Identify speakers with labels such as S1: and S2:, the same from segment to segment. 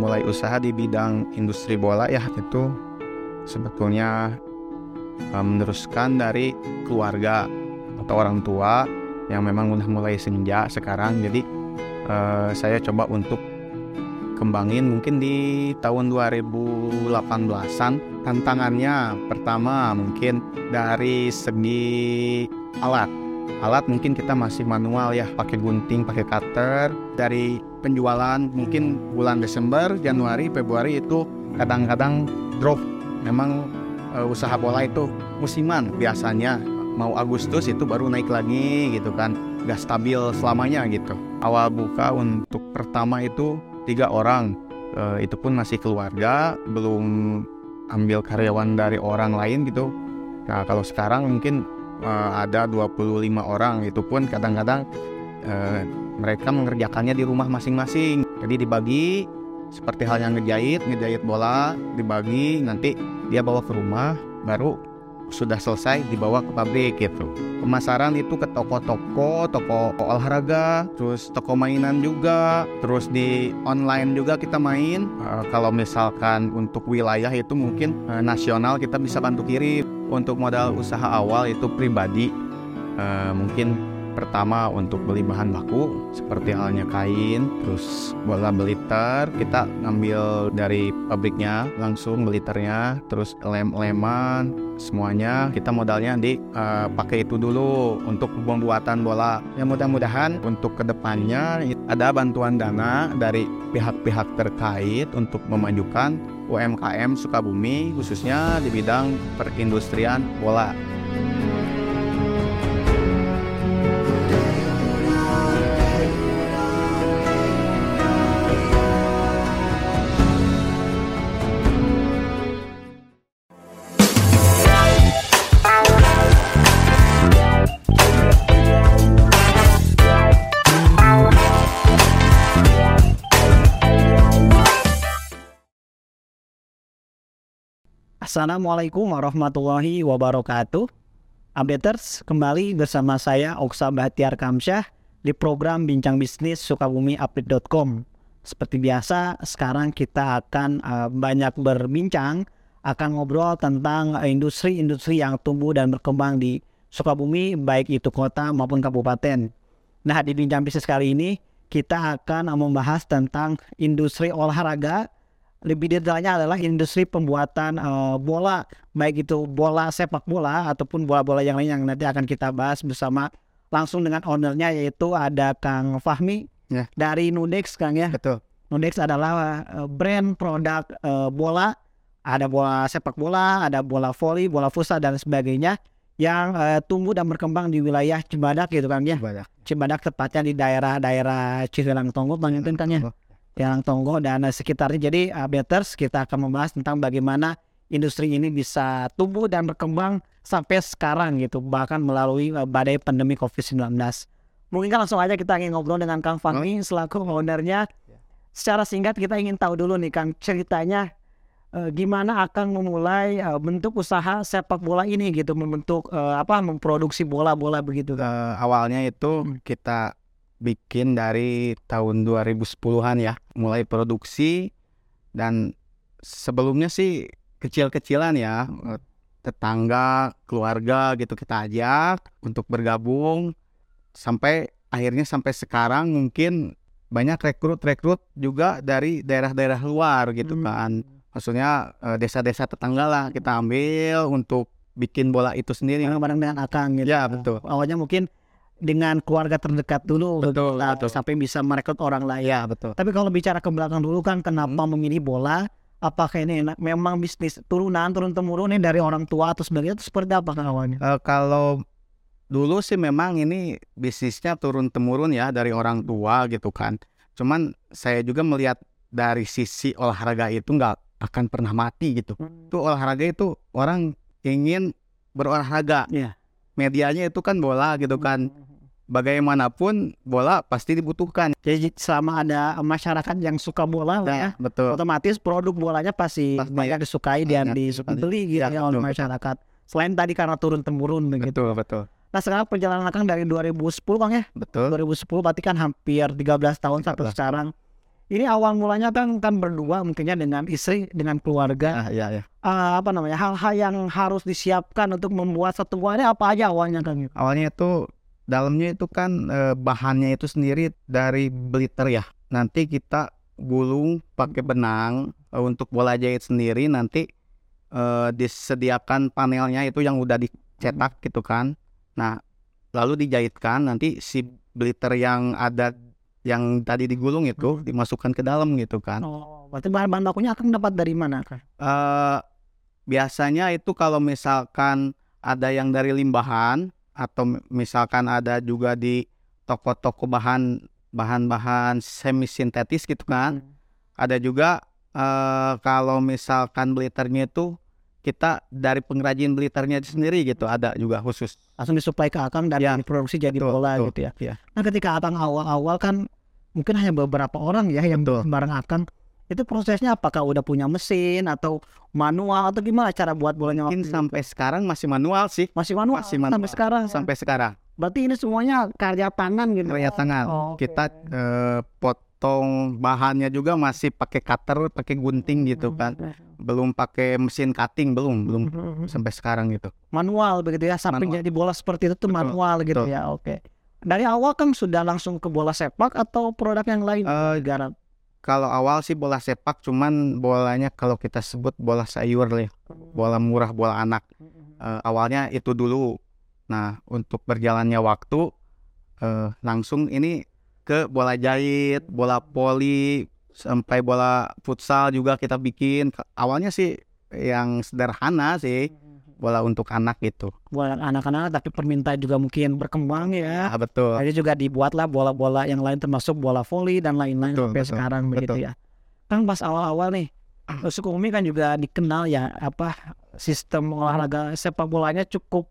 S1: memulai usaha di bidang industri bola ya itu sebetulnya uh, meneruskan dari keluarga atau orang tua yang memang udah mulai senja sekarang. Jadi uh, saya coba untuk kembangin mungkin di tahun 2018an tantangannya pertama mungkin dari segi alat alat mungkin kita masih manual ya pakai gunting pakai cutter. Dari penjualan mungkin bulan Desember Januari Februari itu kadang-kadang drop. Memang uh, usaha bola itu musiman. Biasanya mau Agustus itu baru naik lagi gitu kan. Gak stabil selamanya gitu. Awal buka untuk pertama itu tiga orang. Uh, itu pun masih keluarga belum ambil karyawan dari orang lain gitu. Nah kalau sekarang mungkin uh, ada 25 orang itu pun kadang-kadang uh, mereka mengerjakannya di rumah masing-masing jadi dibagi seperti halnya ngejahit ngejahit bola dibagi nanti dia bawa ke rumah baru sudah selesai dibawa ke pabrik gitu. Pemasaran itu ke toko-toko, toko olahraga, terus toko mainan juga, terus di online juga kita main. Uh, kalau misalkan untuk wilayah itu mungkin uh, nasional kita bisa bantu kirim. Untuk modal usaha awal itu pribadi, uh, mungkin pertama untuk beli bahan baku seperti halnya kain terus bola beliter kita ngambil dari pabriknya langsung beliternya terus lem-leman semuanya. Kita modalnya di uh, pakai itu dulu untuk pembuatan bola. Yang mudah-mudahan untuk ke depannya ada bantuan dana dari pihak-pihak terkait untuk memajukan UMKM Sukabumi khususnya di bidang perindustrian bola
S2: Assalamualaikum warahmatullahi wabarakatuh. Updaters, kembali bersama saya Oksa Bahtiar Kamsyah di program Bincang Bisnis Sukabumi Update.com. Seperti biasa, sekarang kita akan uh, banyak berbincang, akan ngobrol tentang industri-industri yang tumbuh dan berkembang di Sukabumi, baik itu kota maupun kabupaten. Nah, di Bincang Bisnis kali ini, kita akan membahas tentang industri olahraga, lebih detailnya adalah industri pembuatan uh, bola baik itu bola sepak bola ataupun bola-bola yang lain yang nanti akan kita bahas bersama langsung dengan ownernya yaitu ada Kang Fahmi ya. dari Nudex Kang ya.
S1: Betul.
S2: Nudex adalah uh, brand produk uh, bola. Ada bola sepak bola ada bola voli bola futsal dan sebagainya yang uh, tumbuh dan berkembang di wilayah Cibadak gitu kan ya.
S1: Cibadak,
S2: Cibadak tepatnya di daerah-daerah Cihilang Tonggo Bang kan ya yang Tonggo dan sekitarnya. Jadi uh, Beters kita akan membahas tentang bagaimana industri ini bisa tumbuh dan berkembang sampai sekarang gitu bahkan melalui uh, badai pandemi Covid-19. Mungkin kan langsung aja kita ingin ngobrol dengan Kang Fahmi selaku ownernya. Secara singkat kita ingin tahu dulu nih Kang ceritanya uh, gimana akan memulai uh, bentuk usaha sepak bola ini gitu membentuk uh, apa memproduksi bola-bola begitu.
S1: Uh, awalnya itu kita bikin dari tahun 2010-an ya, mulai produksi dan sebelumnya sih kecil-kecilan ya, tetangga, keluarga gitu kita ajak untuk bergabung sampai akhirnya sampai sekarang mungkin banyak rekrut-rekrut juga dari daerah-daerah luar gitu hmm. kan. Maksudnya eh, desa-desa tetangga lah kita ambil untuk bikin bola itu sendiri.
S2: Bareng-bareng dengan Akang gitu.
S1: Ya, betul.
S2: Awalnya mungkin dengan keluarga terdekat dulu
S1: betul,
S2: nah,
S1: betul.
S2: sampai bisa merekrut orang lain.
S1: Ya betul.
S2: Tapi kalau bicara ke belakang dulu kan kenapa hmm. memilih bola? Apakah ini enak? Memang bisnis turunan turun temurun ini dari orang tua atau sebagainya itu seperti apa kan awalnya?
S1: Uh, kalau dulu sih memang ini bisnisnya turun temurun ya dari orang tua gitu kan. Cuman saya juga melihat dari sisi olahraga itu nggak akan pernah mati gitu. Hmm. Itu olahraga itu orang ingin berolahraga.
S2: Yeah.
S1: Medianya itu kan bola gitu kan. Hmm bagaimanapun bola pasti dibutuhkan.
S2: Jadi selama ada masyarakat yang suka bola nah, ya,
S1: betul.
S2: Otomatis produk bolanya pasti pasti banyak disukai dan dibeli gitu ya, ya oleh masyarakat. Selain tadi karena turun temurun begitu.
S1: Betul, betul.
S2: Nah sekarang perjalanan Kang dari 2010 Bang ya?
S1: Betul.
S2: 2010 berarti kan hampir 13 tahun 13. sampai sekarang. ini awal mulanya kan kan berdua mungkinnya dengan istri dengan keluarga
S1: Ah, iya, iya.
S2: Eh, apa namanya hal-hal yang harus disiapkan untuk membuat satu buah ini apa aja awalnya kan gitu
S1: Awalnya itu dalamnya itu kan eh, bahannya itu sendiri dari bliter ya. Nanti kita gulung pakai benang eh, untuk bola jahit sendiri nanti eh, disediakan panelnya itu yang udah dicetak gitu kan. Nah, lalu dijahitkan nanti si bliter yang ada yang tadi digulung itu dimasukkan ke dalam gitu kan.
S2: oh berarti bahan-bahan bakunya akan dapat dari mana
S1: eh biasanya itu kalau misalkan ada yang dari limbahan atau mi- misalkan ada juga di toko-toko bahan bahan-bahan semi sintetis gitu kan. Ada juga eh kalau misalkan bliternya itu kita dari pengrajin bliternya sendiri gitu ada juga khusus.
S2: langsung disuplai ke akang dan
S1: Ya,
S2: diproduksi jadi
S1: betul,
S2: bola
S1: betul.
S2: gitu ya
S1: Iya.
S2: nah ketika akang awal-awal kan mungkin hanya beberapa orang ya yang
S1: Betul.
S2: bareng akang itu prosesnya apakah udah punya mesin atau manual atau gimana cara buat bolanya
S1: Mungkin
S2: waktu itu?
S1: sampai sekarang masih manual sih
S2: masih manual,
S1: masih manual.
S2: sampai sekarang ya?
S1: sampai sekarang.
S2: berarti ini semuanya karya tangan gitu
S1: Karya tangan.
S2: Oh, oke.
S1: Kita eh, potong bahannya juga masih pakai cutter, pakai gunting gitu kan. Belum pakai mesin cutting, belum, belum sampai sekarang gitu.
S2: manual begitu ya sampai
S1: Manual.
S2: jadi bola seperti itu tuh
S1: Betul,
S2: manual gitu
S1: betul.
S2: ya oke dari awal kan sudah langsung ke bola sepak atau produk yang lain garap
S1: Kalau awal sih bola sepak, cuman bolanya kalau kita sebut bola sayur ya. bola murah, bola anak. Eh, awalnya itu dulu. Nah, untuk berjalannya waktu, eh, langsung ini ke bola jahit, bola poli, sampai bola futsal juga kita bikin. Awalnya sih yang sederhana sih, bola untuk anak gitu.
S2: bola anak-anak tapi permintaan juga mungkin berkembang ya
S1: Ah, betul.
S2: Jadi juga dibuatlah bola-bola yang lain termasuk bola voli dan lain-lain sampai
S1: betul,
S2: sekarang begitu
S1: betul.
S2: ya. Kan pas awal-awal nih Sukabumi kan juga dikenal ya apa sistem olahraga sepak bolanya cukup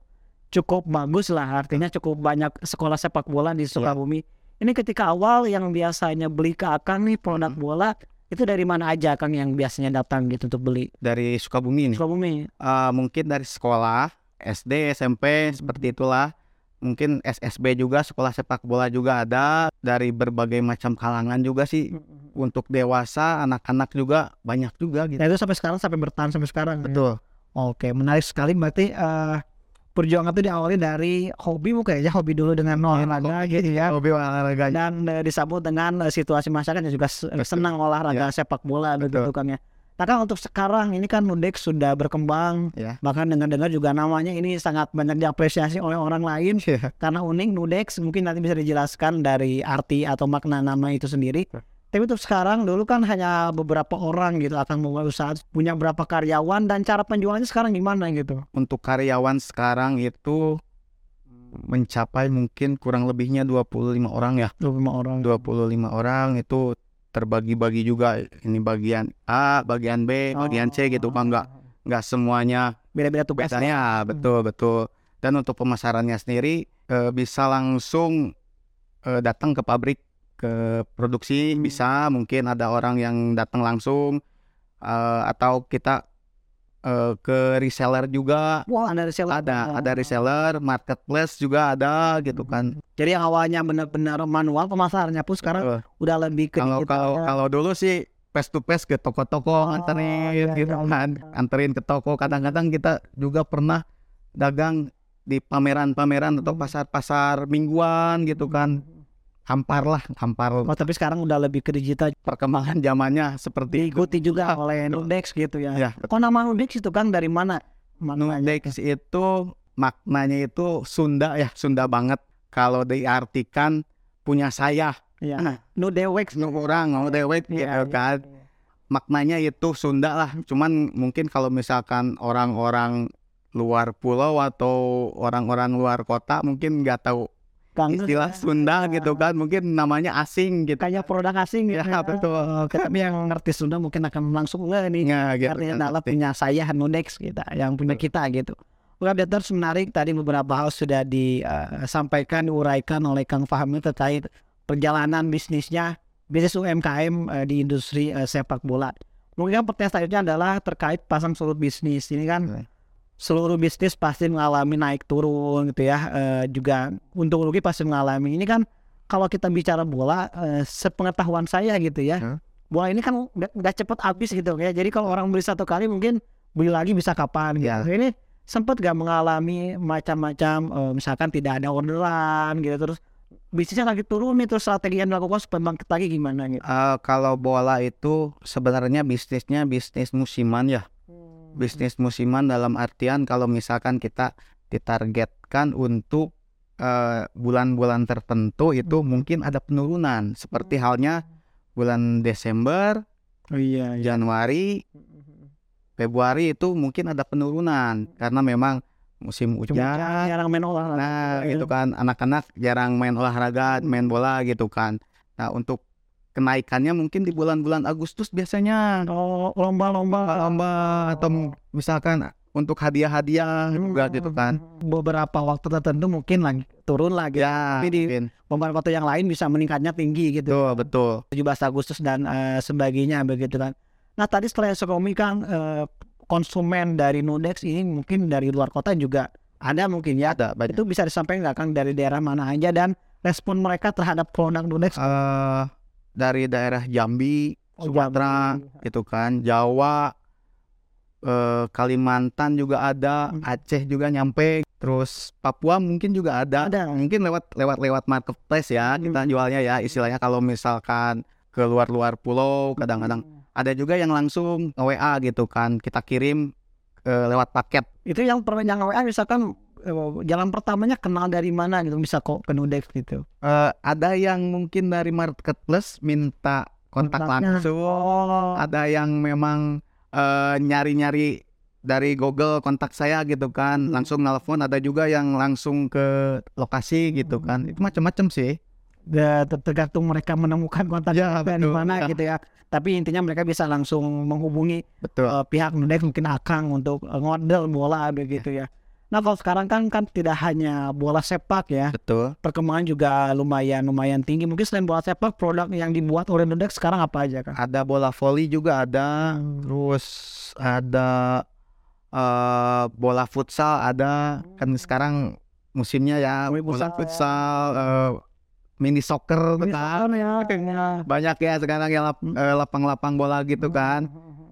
S2: cukup bagus lah artinya cukup banyak sekolah sepak bola di Sukabumi. Ini ketika awal yang biasanya beli ke Akang nih produk bola itu dari mana aja Kang yang biasanya datang gitu untuk beli
S1: Dari Sukabumi nih.
S2: Sukabumi?
S1: Eh, mungkin dari sekolah SD SMP seperti itulah mungkin SSB juga sekolah sepak bola juga ada dari berbagai macam kalangan juga sih untuk dewasa anak-anak juga banyak juga gitu
S2: Nah itu sampai sekarang sampai bertahan sampai sekarang. ya?
S1: betul
S2: Oke, menarik sekali. Berarti eh perjuangan itu diawali dari hobi mungkin ya, hobi dulu dengan olahraga gitu ya.
S1: hobi olahraga
S2: Dan eh, disambut dengan eh, situasi masyarakat yang juga se- senang olahraga sepak bola begitu
S1: Betul.
S2: kan ya. Nah kan untuk sekarang ini kan Nudex sudah berkembang,
S1: ya
S2: bahkan dengar-dengar juga namanya ini sangat banyak diapresiasi oleh orang lain
S1: Iya.
S2: karena unik Nudex mungkin nanti bisa dijelaskan dari arti atau makna nama itu sendiri. Tapi untuk sekarang dulu kan hanya beberapa orang gitu akan memulai usaha punya berapa karyawan dan cara penjualannya sekarang gimana gitu.
S1: untuk karyawan sekarang itu mencapai mungkin kurang lebihnya 25 orang ya
S2: 25 orang.
S1: 25 orang itu terbagi-bagi juga ini bagian A bagian B bagian C gitu Pak nggak nggak semuanya
S2: Beda-beda tugas.
S1: Biasanya betul betul. Dan untuk pemasarannya sendiri eh, bisa langsung eh, datang ke pabrik ke produksi
S2: Hmm.
S1: bisa mungkin ada orang yang datang langsung eh, atau kita eh, ke reseller juga
S2: Wah, ada reseller.
S1: ada ada reseller marketplace juga ada gitu kan.
S2: Jadi yang awalnya benar-benar manual pemasarannya pun sekarang
S1: Betul.
S2: udah lebih ke
S1: Kalau kalau
S2: ya.
S1: kalau dulu sih face to face ke toko-toko
S2: Oh,
S1: anterin
S2: iya,
S1: gitu
S2: iya,
S1: kan
S2: iya.
S1: anterin ke toko kadang-kadang kita juga pernah dagang di pameran-pameran atau
S2: Hmm.
S1: pasar-pasar mingguan gitu kan hampar lah hampar
S2: Oh, tapi sekarang udah lebih ke digital
S1: perkembangan zamannya seperti itu
S2: diikuti juga oleh Nudex gitu ya.
S1: ya
S2: Kok nama Nudex itu kan dari mana?
S1: Nudex itu maknanya itu Sunda ya Sunda banget kalau diartikan punya saya
S2: Iya.
S1: Nah.
S2: Nudewex.
S1: orang mau dewek
S2: Iya,
S1: gitu kan maknanya itu Sunda lah. Cuman mungkin kalau misalkan orang-orang luar pulau atau orang-orang luar kota mungkin nggak tahu
S2: Kang,
S1: istilah Sunda gitu kan. Mungkin namanya asing gitu.
S2: Kayak produk asing
S1: Ya
S2: gitu.
S1: betul.
S2: Tapi yang ngerti Sunda mungkin akan langsung nggak nih
S1: Ya, gitu
S2: artinya
S1: kan.
S2: adalah punya saya Nudex kita yang punya kita gitu. Oke, Updaters menarik tadi beberapa hal sudah disampaikan diuraikan oleh Kang Fahmi terkait perjalanan bisnisnya bisnis UMKM eh, di industri eh, sepak bola. Mungkin kan pertanyaan selanjutnya adalah terkait pasang surut bisnis ini kan
S1: Oke.
S2: Seluruh bisnis pasti mengalami naik turun gitu ya Eh, juga untung rugi pasti mengalami ini kan kalau kita bicara bola eh, sepengetahuan saya gitu ya
S1: Hah?
S2: bola ini kan nggak cepet habis gitu ya. Jadi kalau orang beli satu kali mungkin beli lagi bisa kapan gitu.
S1: Ya.
S2: Ini sempat gak mengalami macam-macam eh, misalkan tidak ada orderan gitu terus bisnisnya lagi turun nih terus strategi yang dilakukan supaya bangkit lagi gimana gitu.
S1: Eh, kalau bola itu sebenarnya bisnisnya bisnis musiman ya. Bisnis musiman dalam artian kalau misalkan kita ditargetkan untuk eh, bulan-bulan tertentu itu mungkin ada penurunan. Seperti halnya bulan Desember,
S2: Oh iya, iya.
S1: Januari, Februari itu mungkin ada penurunan karena memang musim
S2: Cuma
S1: hujan.
S2: jarang main olahraga.
S1: Nah, itu kan anak-anak jarang main olahraga, main bola gitu kan. Nah, untuk kenaikannya mungkin di bulan-bulan Agustus biasanya
S2: Oh, lomba-lomba
S1: lomba atau m- misalkan untuk hadiah-hadiah juga gitu kan.
S2: Beberapa waktu tertentu mungkin lagi turun lagi.
S1: Ya,
S2: Tapi di-
S1: mungkin.
S2: Beberapa waktu yang lain bisa meningkatnya tinggi gitu.
S1: betul, betul.
S2: 17 Agustus dan eh, sebagainya begitu kan. Nah tadi setelah Sukomi kan eh, konsumen dari Nudex ini mungkin dari luar kota juga ada mungkin ya.
S1: Ada banyak.
S2: Itu bisa disampaikan nggak Kang dari daerah mana aja dan respon mereka terhadap produk Nudex
S1: Eh, dari daerah Jambi,
S2: Oh,
S1: Sumatera,
S2: Jambi.
S1: gitu kan, Jawa, eh, Kalimantan juga ada,
S2: Hmm.
S1: Aceh juga nyampe, terus Papua mungkin juga ada.
S2: Ada.
S1: Mungkin lewat lewat lewat marketplace ya
S2: Hmm.
S1: kita jualnya ya. Istilahnya kalau misalkan ke luar-luar pulau kadang-kadang ada juga yang langsung WA gitu kan kita kirim eh, lewat paket.
S2: itu yang per yang WA misalkan jalan pertamanya kenal dari mana gitu bisa kok ke Nudex gitu.
S1: Eh, ada yang mungkin dari marketplace minta kontak
S2: Kontaknya.
S1: langsung.
S2: Oh,
S1: ada yang memang eh, nyari-nyari dari Google kontak saya gitu kan
S2: Hmm.
S1: langsung nelpon ada juga yang langsung ke lokasi gitu kan itu macam-macam sih
S2: Ya, ter- tergantung mereka menemukan kontak
S1: Ya,
S2: dari
S1: betul.
S2: mana
S1: Ya.
S2: gitu ya. Tapi intinya mereka bisa langsung menghubungi
S1: betul
S2: eh, pihak Nudex mungkin Akang untuk ngodel bola begitu ya. Nah kalau sekarang kan kan tidak hanya bola sepak ya,
S1: betul.
S2: Perkembangan juga lumayan lumayan tinggi. Mungkin selain bola sepak, produk yang dibuat oleh Nudex sekarang apa aja kan?
S1: ada bola voli juga ada. Terus ada eh, bola futsal ada. Kan sekarang musimnya ya
S2: Mulai
S1: bola
S2: futsal ya.
S1: futsal eh, mini soccer tuh kan.
S2: ya, kayaknya.
S1: banyak ya sekarang yang lap- eh, lapang-lapang bola gitu kan.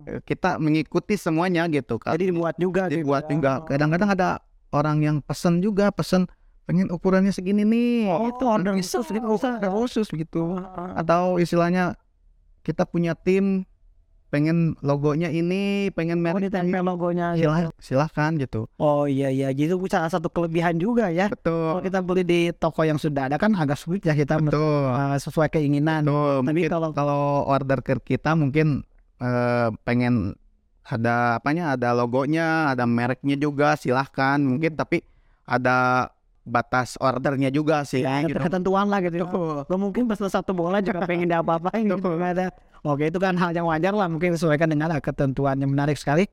S1: Eh, kita mengikuti semuanya gitu kan
S2: Jadi dibuat juga, gitu
S1: dibuat
S2: ya.
S1: juga. Kadang-kadang ada orang yang pesen juga pesen pengen ukurannya segini nih
S2: Oh, itu order
S1: bisa
S2: khusus gitu.
S1: order khusus gitu atau istilahnya kita punya tim pengen logonya ini pengen
S2: Oh,
S1: merek
S2: ditempel logonya. gitu.
S1: silah silahkan gitu
S2: Oh iya iya, jadi itu salah satu kelebihan juga ya. Kalau
S1: betul
S2: kita beli di toko yang sudah ada kan agak sulit ya kita
S1: betul
S2: eh, sesuai keinginan.
S1: betul
S2: Tapi
S1: mungkin
S2: kalau
S1: kalau order ke kita mungkin eh, pengen ada apanya ada logonya ada mereknya juga silahkan mungkin tapi ada batas ordernya juga sih
S2: ya,
S1: gitu.
S2: ketentuan lah gitu. Lo mungkin pesan satu bola juga pengen apa-apain gitu nggak ada. Oke itu kan hal yang wajar lah mungkin disesuaikan dengan eh, ketentuan yang menarik sekali.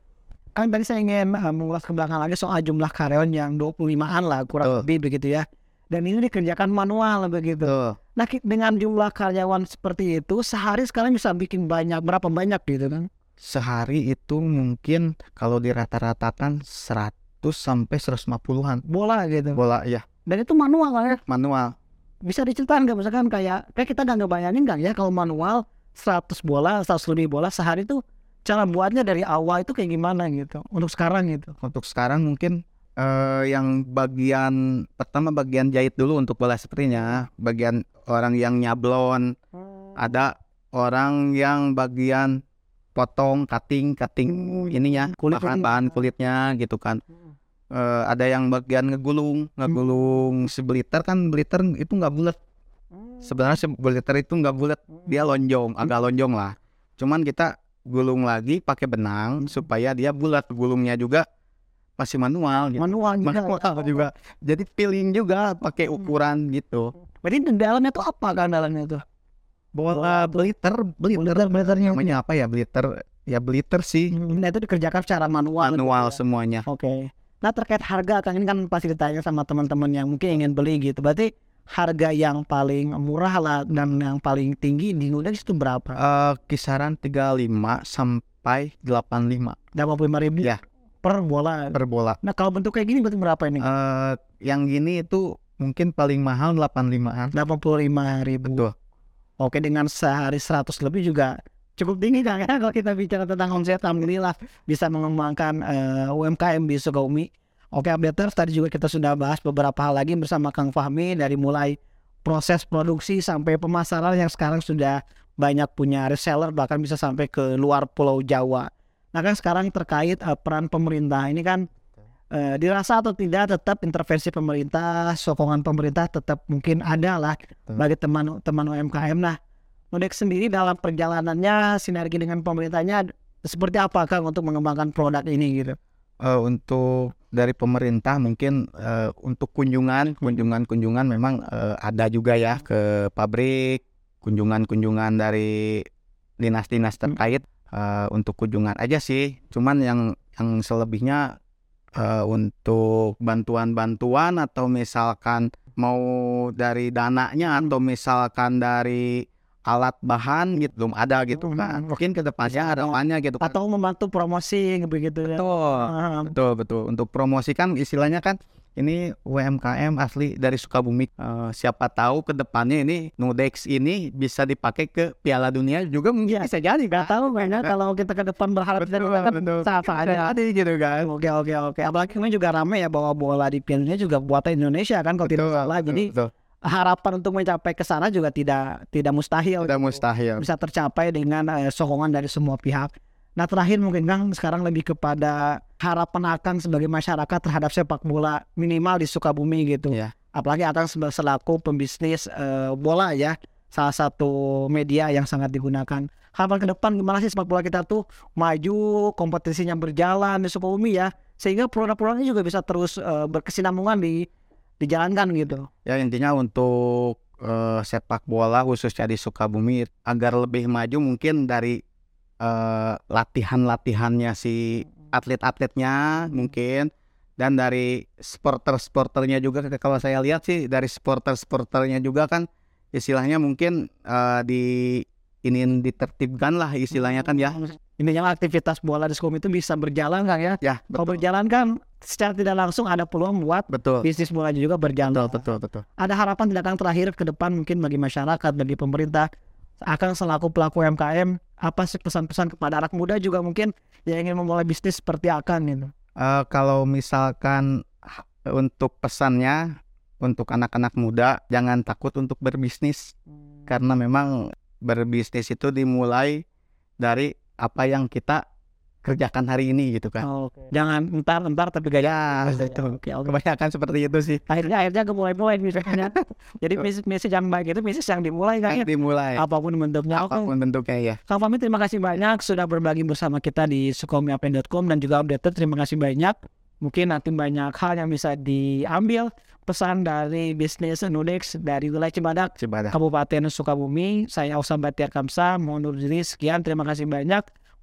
S2: Kan tadi saya ingin eh, mengulas ke belakang lagi soal jumlah karyawan yang 25-an lah kurang
S1: Betul.
S2: lebih begitu ya. Dan ini dikerjakan manual begitu.
S1: Betul.
S2: Nah dengan jumlah karyawan seperti itu sehari sekarang bisa bikin banyak berapa banyak gitu kan?
S1: Sehari itu mungkin kalau dirata-ratakan 100 sampai 150-an
S2: Bola gitu.
S1: bola ya
S2: Dan itu manual lah ya.
S1: manual.
S2: Bisa diceritakan nggak? Misalkan kayak kayak kita nggak ngebayangin kan ya kalau manual 100 bola, 100 lebih bola sehari tuh cara buatnya dari awal itu kayak gimana gitu? Untuk sekarang gitu.
S1: untuk sekarang mungkin eh, yang bagian pertama bagian jahit dulu untuk bola sepertinya. Bagian orang yang nyablon. Ada orang yang bagian potong cutting cutting ininya
S2: Kulit-
S1: bahan bahan kulitnya gitu kan. Eh, ada yang bagian ngegulung ngegulung si beliter kan beliter itu nggak bulat sebenarnya si beliter itu nggak bulat dia lonjong agak lonjong lah. Cuman kita gulung lagi pakai benang supaya dia bulat. Gulungnya juga masih manual gitu.
S2: manual juga.
S1: manual juga. Jadi peeling juga pakai ukuran gitu.
S2: Berarti di dalamnya tuh apa kan dalamnya tuh?
S1: Bola beliter beliter
S2: Beliter beliternya.
S1: namanya apa ya beliter ya beliter sih
S2: Nah itu dikerjakan secara manual. gitu
S1: manual
S2: ya.
S1: semuanya
S2: Oke. Nah terkait harga kan ini kan pasti ditanya sama teman-teman yang mungkin ingin beli gitu. Berarti harga yang paling murah lah dan yang paling tinggi di Nudex itu berapa?
S1: Eh, kisaran 35 sampai 85
S2: Delapan puluh ribu
S1: Ya.
S2: per bola.
S1: per bola
S2: Nah kalau bentuk kayak gini berarti berapa ini?
S1: Eh, yang gini itu mungkin paling mahal 85-an
S2: Delapan puluh lima ribu.
S1: betul
S2: Oke dengan sehari 100 lebih juga cukup tinggi kan ya kalau kita bicara tentang omset alhamdulillah bisa mengembangkan eh, UMKM di Sukabumi. Oke updaters tadi juga kita sudah bahas beberapa hal lagi bersama Kang Fahmi dari mulai proses produksi sampai pemasaran yang sekarang sudah banyak punya reseller bahkan bisa sampai ke luar Pulau Jawa. Nah kan sekarang terkait eh, peran pemerintah ini kan eh, dirasa atau tidak tetap intervensi pemerintah, sokongan pemerintah tetap mungkin ada lah bagi teman-teman UMKM. Nah Nodek sendiri dalam perjalanannya sinergi dengan pemerintahnya seperti apa Kang untuk mengembangkan produk ini gitu?
S1: Eh, untuk dari pemerintah mungkin eh, untuk kunjungan kunjungan-kunjungan memang eh, ada juga ya ke pabrik kunjungan-kunjungan dari dinas-dinas terkait eh, untuk kunjungan aja sih cuman yang yang selebihnya eh, untuk bantuan-bantuan atau misalkan mau dari dananya atau misalkan dari alat bahan gitu belum ada gitu kan
S2: Hmm.
S1: mungkin ke depannya ada harapannya gitu kan
S2: Atau membantu promosi begitu ya?
S1: betul Betul betul. Untuk promosi kan istilahnya kan ini UMKM asli dari Sukabumi. Eh, siapa tahu ke depannya ini Nudex ini bisa dipakai ke Piala Dunia juga mungkin
S2: Iya.
S1: bisa jadi kan.
S2: tahu kayaknya kalau kita ke depan berharap kita
S1: Betul,
S2: kan
S1: betul.
S2: saat ada.
S1: Jadi gitu kan.
S2: Oke oke oke. Apalagi ini juga ramai ya bahwa bola di Piala Dunia juga buatan Indonesia kan kalau tidak salah. Jadi
S1: betul.
S2: harapan untuk mencapai ke sana juga tidak tidak mustahil.
S1: Udah mustahil.
S2: Bisa tercapai dengan eh, sokongan dari semua pihak. Nah terakhir mungkin Kang sekarang lebih kepada harapan Akang sebagai masyarakat terhadap sepak bola minimal di Sukabumi gitu.
S1: Iya.
S2: Apalagi Akang selaku pembisnis eh, bola ya, salah satu media yang sangat digunakan. Harapan ke depan gimana sih sepak bola kita tuh maju, kompetisinya berjalan di Sukabumi ya, sehingga produk-produknya juga bisa terus eh, berkesinambungan di dijalankan gitu.
S1: Ya intinya untuk eh, sepak bola khususnya di Sukabumi agar lebih maju mungkin dari eh, latihan-latihannya si atlet-atletnya mungkin. Dan dari sporter-sporternya juga kalau saya lihat sih dari sporter-sporternya juga kan istilahnya mungkin eh, di ini ditertibkan lah istilahnya kan ya.
S2: Intinya aktivitas bola di Sukabumi itu bisa berjalan Kang ya.
S1: ya
S2: Kalau
S1: betul.
S2: berjalan kan secara tidak langsung ada peluang buat
S1: betul.
S2: bisnis bola juga berjalan.
S1: betul betul betul.
S2: Ada harapan tidak Kang terakhir ke depan mungkin bagi masyarakat, bagi pemerintah akan selaku pelaku UMKM apa sih pesan-pesan kepada anak muda juga mungkin yang ingin memulai bisnis seperti akan gitu.
S1: Eh, kalau misalkan untuk pesannya untuk anak-anak muda jangan takut untuk berbisnis karena memang berbisnis itu dimulai dari apa yang kita kerjakan hari ini gitu kan.
S2: Oke. Jangan entar-entar tapi gak
S1: Ya, betul.
S2: Oke, oke.
S1: Kebanyakan seperti itu sih.
S2: Akhirnya akhirnya mulai-mulai misalnya. Jadi bisnis bisnis yang baik itu bisnis yang dimulai kan.
S1: Dimulai
S2: Apa pun bentuknya. Apa
S1: pun bentuknya ya.
S2: Kang Fahmi terima kasih banyak sudah berbagi bersama kita di sukomiapen.com dan juga updated terima kasih banyak. Mungkin nanti banyak hal yang bisa diambil pesan dari bisnis Nudex dari wilayah Cibadak,
S1: Cibadak.
S2: Kabupaten Sukabumi. Saya Osam Batiar Kamsa, mohon diri. Sekian, terima kasih banyak.